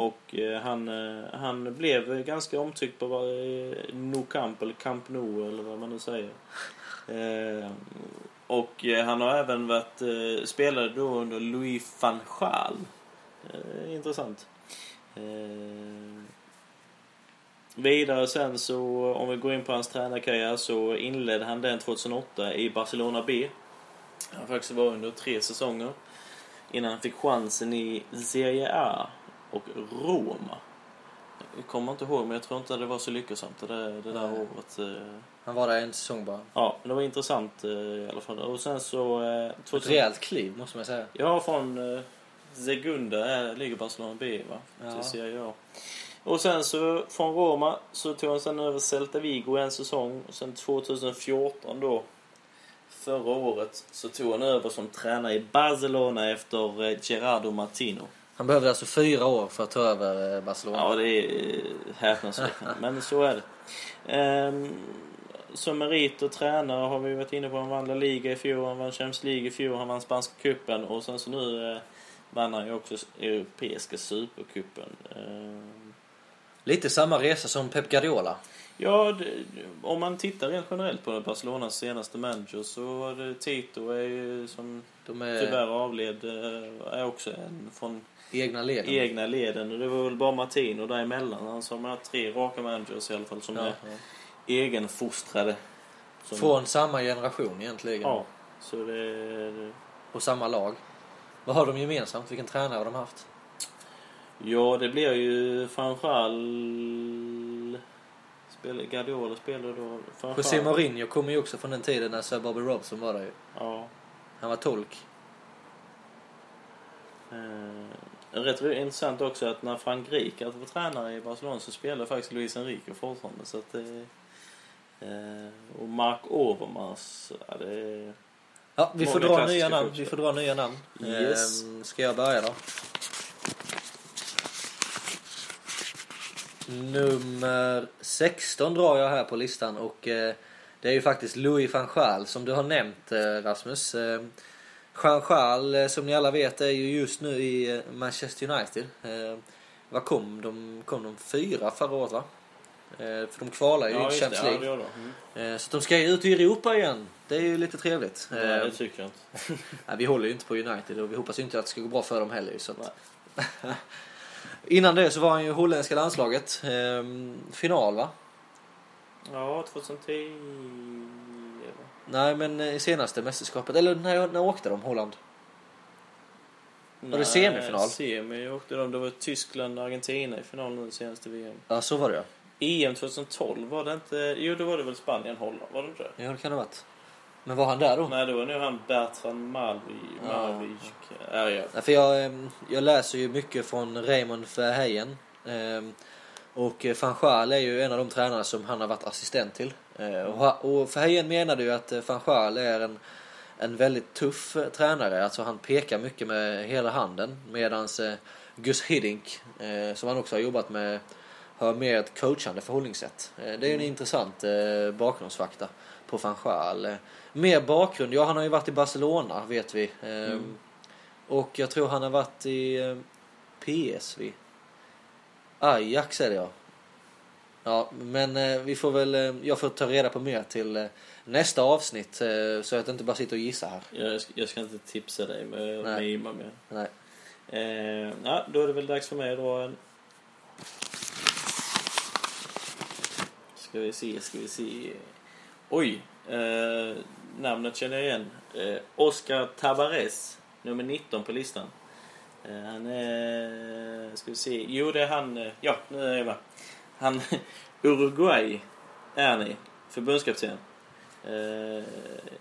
och eh, han, eh, han blev ganska omtyckt på eh, Nou Camp eller Camp Nou eller vad man nu säger. Och han har även varit, spelare spelade då under Louis van Gaal. Intressant. Vidare sen så, om vi går in på hans tränarkarriär, så inledde han den 2008 i Barcelona B. Han faktiskt var under tre säsonger. Innan han fick chansen i Serie A och Roma. Jag kommer inte ihåg, men jag tror inte det var så lyckosamt det där, det där Nej. året. eh. Han var där en säsong bara. Ja, men det var intressant eh, i alla fall. Och sen så... eh, Ett 2000 rejält kliv måste man säga. Ja, från eh, Segunda är, ligger Barcelona B, va? Ja. Till Serie A. Och sen så från Roma så tog han sen över Celta Vigo en säsong. Och sen 2014 då, förra året, så tog han över som tränare i Barcelona efter eh, Gerardo Martino. Han behövde alltså fyra år för att ta över eh, Barcelona. Ja, det är eh, häpnadsväckande. [laughs] Men så är det. Ehm, som merit och tränare har vi varit inne på. Han vann La Liga i fjol, han vann Champions League i fjol, han vann Spanska cupen och sen så nu eh, vann han ju också Europeiska supercupen. Ehm, Lite samma resa som Pep Guardiola. Ja, det, om man tittar rent generellt på Barcelonas senaste manager så Tito är ju som De är tyvärr avled, eh, är också en från egna leden. egna leden. Och det var väl bara Martino däremellan. Han som har tre raka managers i alla fall som Ja, är ja. egenfostrade. Som, Från samma generation egentligen. Ja, så det... Och samma lag. Vad har de gemensamt? Vilken tränare har de haft? ja, det blir ju Fanchal... Spelar, Guardiola spelar då... José. Mourinho kommer ju också från den tiden när Sir Bobby Robson var där ju. Ja. Han var tolk. Eh, rätt intressant också att när Frank Rijkaard var tränare i Barcelona så spelade faktiskt Luis Enrique fortfarande. Så att det, eh, och Mark Overmars, ja, det. Ja, vi får dra nya namn. Vi får dra nya namn. Yes. Ehm, ska jag börja då? Nummer 16 drar jag här på listan och eh, det är ju faktiskt Louis van Gaal som du har nämnt eh, Rasmus. Eh, Van Gaal eh, som ni alla vet är ju just nu i Manchester United. Eh, vad kom de? Kom de fyra förra året va? Eh, för de kvalar ju i just Champions ja, League. de. Mm. Eh, Så de ska ju ut i Europa igen. Det är ju lite trevligt. Nej, det tycker jag inte. [laughs] Nej, vi håller ju inte på United och vi hoppas ju inte att det ska gå bra för dem heller. Så att... [laughs] Innan det så var han ju holländska landslaget. Ehm, final va? Ja, 2010... eller? Nej men i senaste mästerskapet. Eller när, när åkte de Holland? Var det semifinal? Semi åkte de. Det var Tyskland och Argentina i finalen nu senaste VM. Ja så var det ja. EM 2012 var det inte... Jo, det var det väl Spanien, Holland. Var det inte det? Ja det kan det ha varit. Men var han där då? Nej, det var nog han Bertrand Malvi. Ja. Malvik. Ja, ja. För jag, ehm, jag läser ju mycket från Raymond Verheyen. Ehm, Och eh, van Gaal är ju en av de tränare som han har varit assistent till. Eh, Och Verheyen menade ju att eh, van Gaal är en, en väldigt tuff eh, tränare. Alltså han pekar mycket med hela handen. Medans eh, Gus Hiddink, eh, som han också har jobbat med, har mer ett coachande förhållningssätt. Eh, Det är ju en intressant eh, bakgrundsfakta på van Gaal. Mer bakgrund, ja han har ju varit i Barcelona vet vi. Eh, Och jag tror han har varit i eh, PSV. Ajax är det ja. Ja, men eh, vi får väl, eh, jag får ta reda på mer till eh, nästa avsnitt så att jag inte bara sitter och gissar här. Jag, ska, jag ska inte tipsa dig med, Nej. med Ima mer. Nej. Eh, ja, då är det väl dags för mig att dra en... Ska vi se, ska vi se. Oj! Eh, namnet känner jag igen. Eh, Oscar Tabares, nummer 19 på listan. Eh, han är... Ska vi se. Jo, det är han... eh, Ja, nu är jag med. Han... [laughs] Uruguay är ni. Förbundskapten. Eh,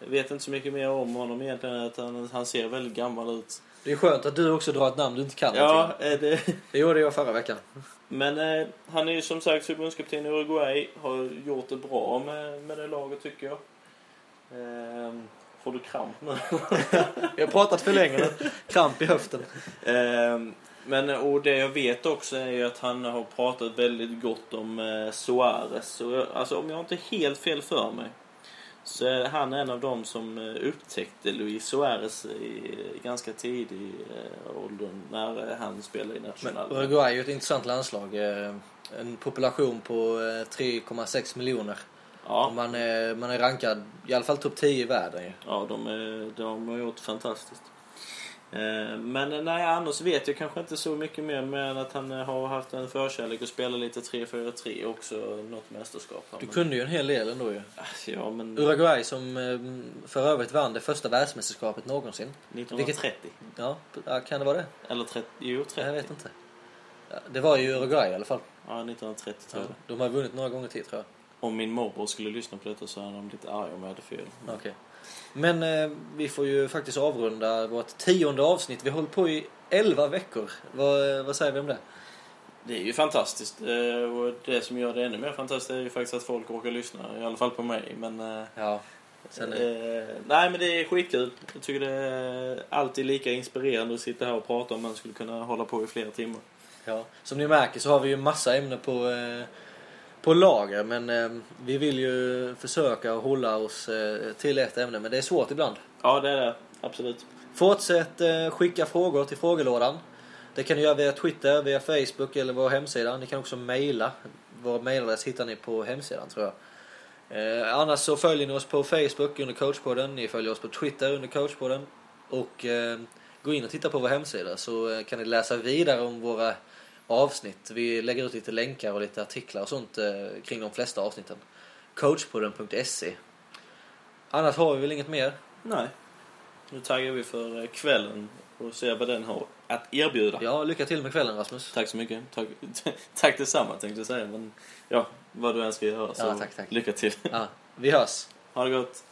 vet inte så mycket mer om honom egentligen. Att han, han ser väldigt gammal ut. Det är skönt att du också drar ett namn du inte kan. Ja, eh, det... Det gjorde jag förra veckan. Men eh, han är ju som sagt förbundskapten i Uruguay. Har gjort det bra med, med det laget tycker jag. Eh, får du kramp nu? [laughs] Jag har pratat för länge nu. Kramp i höften. eh, men och det jag vet också är ju att han har pratat väldigt gott om eh, Suarez. Jag- alltså om jag inte helt fel för mig. Så är han en av dem som eh, upptäckte Luis Suarez i ganska tidig eh, ålder när han spelade i Men national. Uruguay är ju ett intressant landslag. Eh, En population på eh, 3,6 miljoner. Ja, Man, är, man är rankad i alla fall topp 10 i världen ju. ja de, är, de har gjort fantastiskt. Eh, Men nej, annars vet jag kanske inte så mycket mer än att han eh, har haft en förkärlek att spela lite 3-4-3 också, något mästerskap. Du Men- kunde ju en hel del ändå ju. Ja, men Uruguay som eh, för övrigt vann det första världsmästerskapet någonsin. 1930. Ja, ja, kan det vara det? Eller 30, jo 30. Jag vet inte. Ja, det var ju Uruguay i alla fall. Ja, 1930 tror Ja, jag. de har vunnit några gånger till tror jag. Om min morbror skulle lyssna på detta så är de lite arga om jag hade fel. Okej. Men eh, vi får ju faktiskt avrunda vårt tionde avsnitt. Vi har hållit på i 11 veckor. Vad, vad säger vi om det? Det är ju fantastiskt. eh, Och det som gör det ännu mer fantastiskt är ju faktiskt att folk orkar lyssna. I alla fall på mig. Men, eh, Ja. Sen, eh, eh, nej, men det är skitkul. Jag tycker det är alltid lika inspirerande att sitta här och prata om man skulle kunna hålla på i flera timmar. ja. Som ni märker så har vi ju massa ämnen på, eh, på lager. Men eh, vi vill ju försöka hålla oss eh, till ett ämne. Men det är svårt ibland. Ja, det är det. Absolut. Fortsätt eh, skicka frågor till frågelådan. Det kan ni göra via Twitter, via Facebook eller vår hemsida. Ni kan också mejla. Vår mejladress hittar ni på hemsidan tror jag. Eh, annars så följer ni oss på Facebook under coachpodden. Ni följer oss på Twitter under coachpodden. Och eh, gå in och titta på vår hemsida så eh, kan ni läsa vidare om våra avsnitt. Vi lägger ut lite länkar och lite artiklar och sånt eh, kring de flesta avsnitten. coachpodden.se Annars har vi väl inget mer? Nej. Nu taggar vi för eh, kvällen och ser vad den har att erbjuda. Ja, lycka till med kvällen Rasmus. Tack så mycket. Tack, [laughs] tack detsamma tänkte jag säga. Men ja, vad du än ska göra så Ja, tack, tack. lycka till. Ja, vi hörs. [laughs] Ha det gott.